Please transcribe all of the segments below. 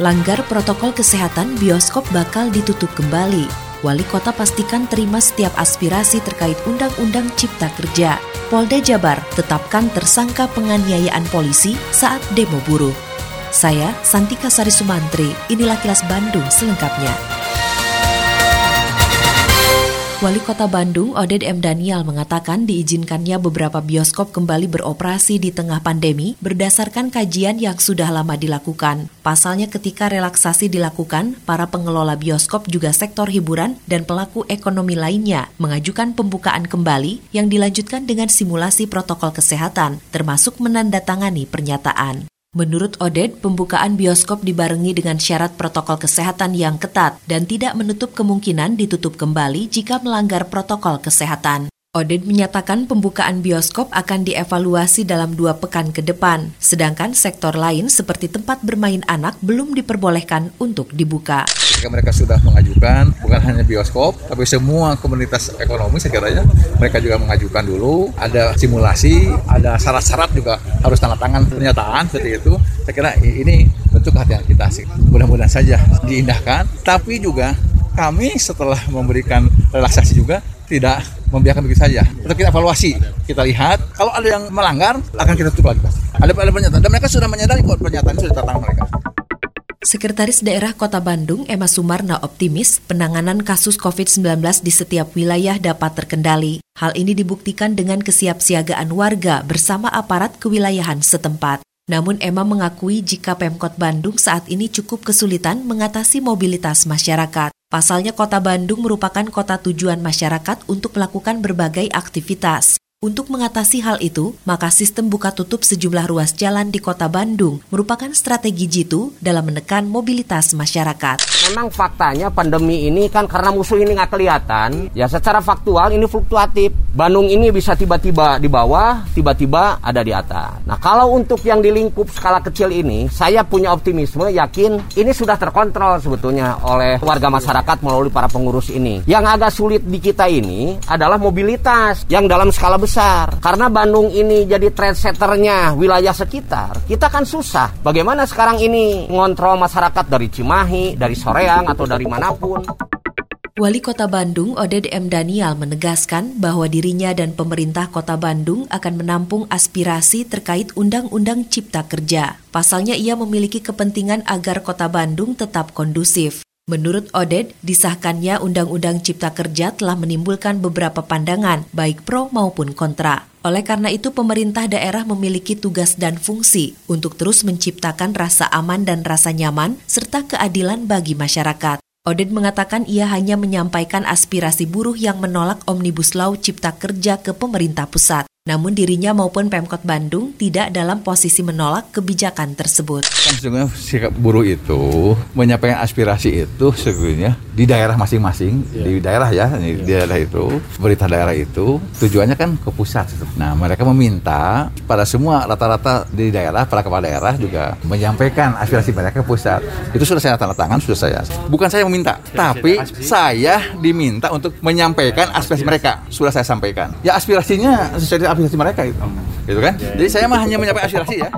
Langgar protokol kesehatan, bioskop bakal ditutup kembali. Wali kota pastikan terima setiap aspirasi terkait Undang-Undang Cipta Kerja. Polda Jabar tetapkan tersangka penganiayaan polisi saat demo buruh. Saya, Santika Sari Sumantri, inilah kilas Bandung selengkapnya. Wali Kota Bandung, Oded M. Daniel mengatakan diizinkannya beberapa bioskop kembali beroperasi di tengah pandemi berdasarkan kajian yang sudah lama dilakukan. Pasalnya ketika relaksasi dilakukan, para pengelola bioskop juga sektor hiburan dan pelaku ekonomi lainnya mengajukan pembukaan kembali yang dilanjutkan dengan simulasi protokol kesehatan, termasuk menandatangani pernyataan. Menurut Oded, pembukaan bioskop dibarengi dengan syarat protokol kesehatan yang ketat dan tidak menutup kemungkinan ditutup kembali jika melanggar protokol kesehatan. Oded menyatakan pembukaan bioskop akan dievaluasi dalam dua pekan ke depan, sedangkan sektor lain seperti tempat bermain anak belum diperbolehkan untuk dibuka. Ketika mereka sudah mengajukan, bukan hanya bioskop, tapi semua komunitas ekonomi sekiranya mereka juga mengajukan dulu, ada simulasi, ada syarat-syarat juga harus tanda tangan pernyataan seperti itu. Saya kira ini bentuk kehatian kita sih. Mudah-mudahan saja diindahkan, tapi juga kami setelah memberikan relaksasi juga tidak membiarkan begitu saja. Tetap kita evaluasi, kita lihat. Kalau ada yang melanggar, akan kita tutup lagi. Ada, ada pernyataan, dan mereka sudah menyadari kok pernyataan sudah tertangan mereka. Sekretaris Daerah Kota Bandung, Emma Sumarna optimis penanganan kasus COVID-19 di setiap wilayah dapat terkendali. Hal ini dibuktikan dengan kesiapsiagaan warga bersama aparat kewilayahan setempat. Namun Emma mengakui jika Pemkot Bandung saat ini cukup kesulitan mengatasi mobilitas masyarakat. Pasalnya kota Bandung merupakan kota tujuan masyarakat untuk melakukan berbagai aktivitas. Untuk mengatasi hal itu, maka sistem buka tutup sejumlah ruas jalan di kota Bandung merupakan strategi jitu dalam menekan mobilitas masyarakat. Memang faktanya pandemi ini kan karena musuh ini nggak kelihatan, ya secara faktual ini fluktuatif. Bandung ini bisa tiba-tiba di bawah, tiba-tiba ada di atas. Nah kalau untuk yang di lingkup skala kecil ini, saya punya optimisme, yakin ini sudah terkontrol sebetulnya oleh warga masyarakat melalui para pengurus ini. Yang agak sulit di kita ini adalah mobilitas yang dalam skala besar besar. Karena Bandung ini jadi trendsetternya wilayah sekitar, kita kan susah. Bagaimana sekarang ini ngontrol masyarakat dari Cimahi, dari Soreang, atau dari mana pun. Wali Kota Bandung, Oded M. Daniel, menegaskan bahwa dirinya dan pemerintah Kota Bandung akan menampung aspirasi terkait Undang-Undang Cipta Kerja. Pasalnya ia memiliki kepentingan agar Kota Bandung tetap kondusif. Menurut Oded, disahkannya Undang-Undang Cipta Kerja telah menimbulkan beberapa pandangan, baik pro maupun kontra. Oleh karena itu, pemerintah daerah memiliki tugas dan fungsi untuk terus menciptakan rasa aman dan rasa nyaman, serta keadilan bagi masyarakat. Oded mengatakan ia hanya menyampaikan aspirasi buruh yang menolak Omnibus Law Cipta Kerja ke pemerintah pusat. Namun dirinya maupun Pemkot Bandung tidak dalam posisi menolak kebijakan tersebut. Sesungguhnya sikap buruh itu menyampaikan aspirasi itu sesungguhnya di daerah masing-masing, yeah. di daerah ya, yeah. di daerah itu, berita daerah itu tujuannya kan ke pusat. Nah mereka meminta pada semua rata-rata di daerah, para kepala daerah juga menyampaikan aspirasi mereka ke pusat. Itu sudah saya tanda tangan, sudah saya. Bukan saya meminta, tapi saya diminta untuk menyampaikan aspirasi mereka. Sudah saya sampaikan. Ya aspirasinya sesuai aplikasi mereka itu. Gitu kan? Jadi saya mah hanya menyampaikan aspirasi ya.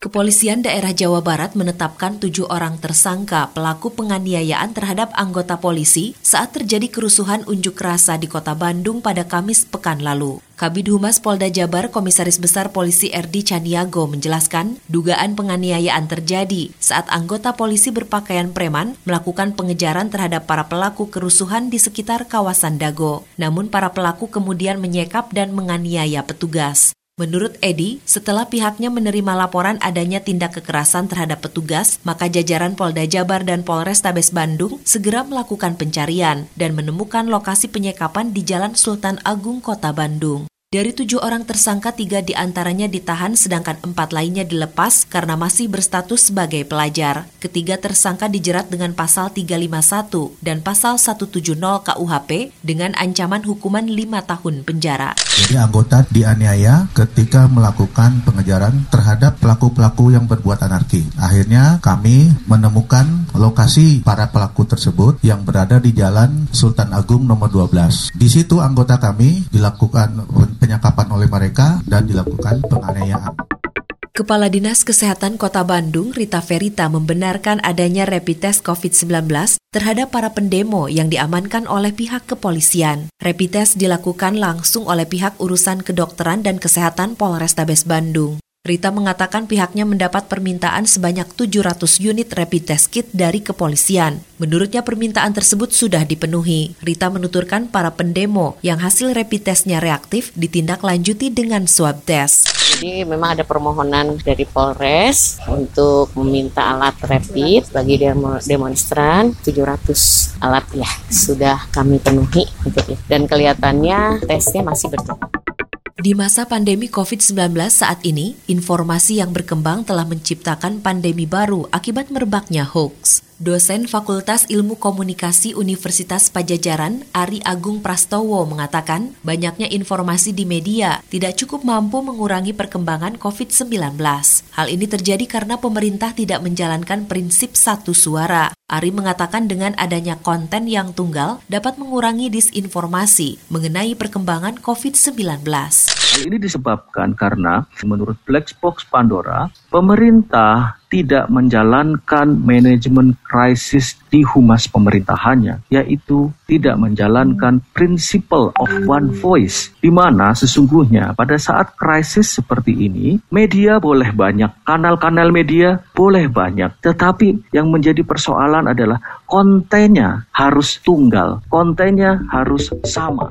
Kepolisian daerah Jawa Barat menetapkan tujuh orang tersangka pelaku penganiayaan terhadap anggota polisi saat terjadi kerusuhan unjuk rasa di kota Bandung pada Kamis pekan lalu. Kabid Humas Polda Jabar Komisaris Besar Polisi RD Caniago menjelaskan dugaan penganiayaan terjadi saat anggota polisi berpakaian preman melakukan pengejaran terhadap para pelaku kerusuhan di sekitar kawasan Dago. Namun para pelaku kemudian menyekap dan menganiaya petugas. Menurut Edi, setelah pihaknya menerima laporan adanya tindak kekerasan terhadap petugas, maka jajaran Polda Jabar dan Polres Tabes Bandung segera melakukan pencarian dan menemukan lokasi penyekapan di Jalan Sultan Agung, Kota Bandung. Dari tujuh orang tersangka, tiga di antaranya ditahan sedangkan empat lainnya dilepas karena masih berstatus sebagai pelajar. Ketiga tersangka dijerat dengan pasal 351 dan pasal 170 KUHP dengan ancaman hukuman lima tahun penjara. Jadi anggota dianiaya ketika melakukan pengejaran terhadap pelaku-pelaku yang berbuat anarki. Akhirnya kami menemukan lokasi para pelaku tersebut yang berada di Jalan Sultan Agung nomor 12. Di situ anggota kami dilakukan penyakapan oleh mereka dan dilakukan penganiayaan. Kepala Dinas Kesehatan Kota Bandung, Rita Ferita, membenarkan adanya rapid test COVID-19 terhadap para pendemo yang diamankan oleh pihak kepolisian. Rapid test dilakukan langsung oleh pihak urusan kedokteran dan kesehatan Polrestabes Bandung. Rita mengatakan pihaknya mendapat permintaan sebanyak 700 unit rapid test kit dari kepolisian. Menurutnya permintaan tersebut sudah dipenuhi. Rita menuturkan para pendemo yang hasil rapid testnya reaktif ditindaklanjuti dengan swab test. Jadi memang ada permohonan dari Polres untuk meminta alat rapid bagi demo demonstran 700 alat ya sudah kami penuhi dan kelihatannya tesnya masih berjalan. Di masa pandemi COVID-19 saat ini, informasi yang berkembang telah menciptakan pandemi baru akibat merebaknya hoax. Dosen Fakultas Ilmu Komunikasi Universitas Pajajaran, Ari Agung Prastowo mengatakan, banyaknya informasi di media tidak cukup mampu mengurangi perkembangan COVID-19. Hal ini terjadi karena pemerintah tidak menjalankan prinsip satu suara. Ari mengatakan dengan adanya konten yang tunggal dapat mengurangi disinformasi mengenai perkembangan COVID-19. Ini disebabkan karena menurut Black Box Pandora, pemerintah tidak menjalankan manajemen krisis di humas pemerintahannya, yaitu tidak menjalankan principle of one voice, di mana sesungguhnya pada saat krisis seperti ini, media boleh banyak, kanal-kanal media boleh banyak, tetapi yang menjadi persoalan adalah kontennya harus tunggal, kontennya harus sama.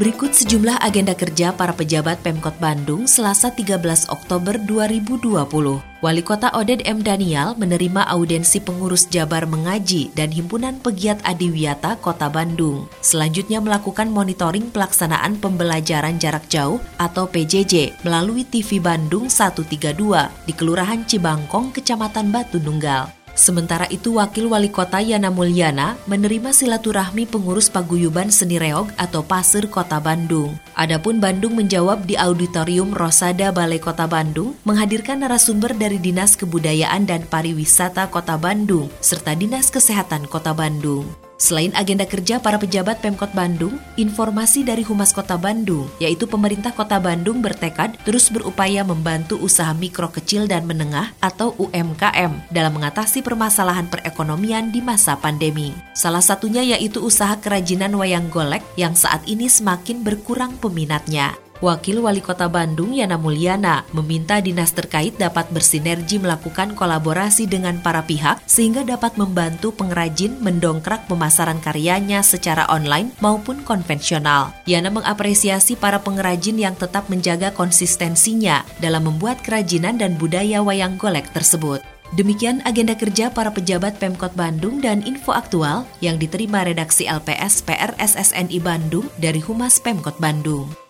Berikut sejumlah agenda kerja para pejabat Pemkot Bandung Selasa 13 Oktober 2020. Wali Kota Oded M. Daniel menerima audensi pengurus Jabar Mengaji dan Himpunan Pegiat Adiwiyata Kota Bandung. Selanjutnya melakukan monitoring pelaksanaan pembelajaran jarak jauh atau PJJ melalui TV Bandung 132 di Kelurahan Cibangkong, Kecamatan Batu Nunggal. Sementara itu, Wakil Wali Kota Yana Mulyana menerima silaturahmi pengurus paguyuban seni reog atau pasir Kota Bandung. Adapun Bandung menjawab di Auditorium Rosada Balai Kota Bandung menghadirkan narasumber dari Dinas Kebudayaan dan Pariwisata Kota Bandung serta Dinas Kesehatan Kota Bandung. Selain agenda kerja para pejabat Pemkot Bandung, informasi dari Humas Kota Bandung, yaitu pemerintah Kota Bandung bertekad terus berupaya membantu usaha mikro kecil dan menengah atau UMKM dalam mengatasi permasalahan perekonomian di masa pandemi. Salah satunya yaitu usaha kerajinan wayang golek yang saat ini semakin berkurang peminatnya. Wakil Wali Kota Bandung Yana Mulyana meminta dinas terkait dapat bersinergi melakukan kolaborasi dengan para pihak sehingga dapat membantu pengrajin mendongkrak pemasaran karyanya secara online maupun konvensional. Yana mengapresiasi para pengrajin yang tetap menjaga konsistensinya dalam membuat kerajinan dan budaya wayang golek tersebut. Demikian agenda kerja para pejabat Pemkot Bandung dan info aktual yang diterima redaksi LPS PRSSNI Bandung dari Humas Pemkot Bandung.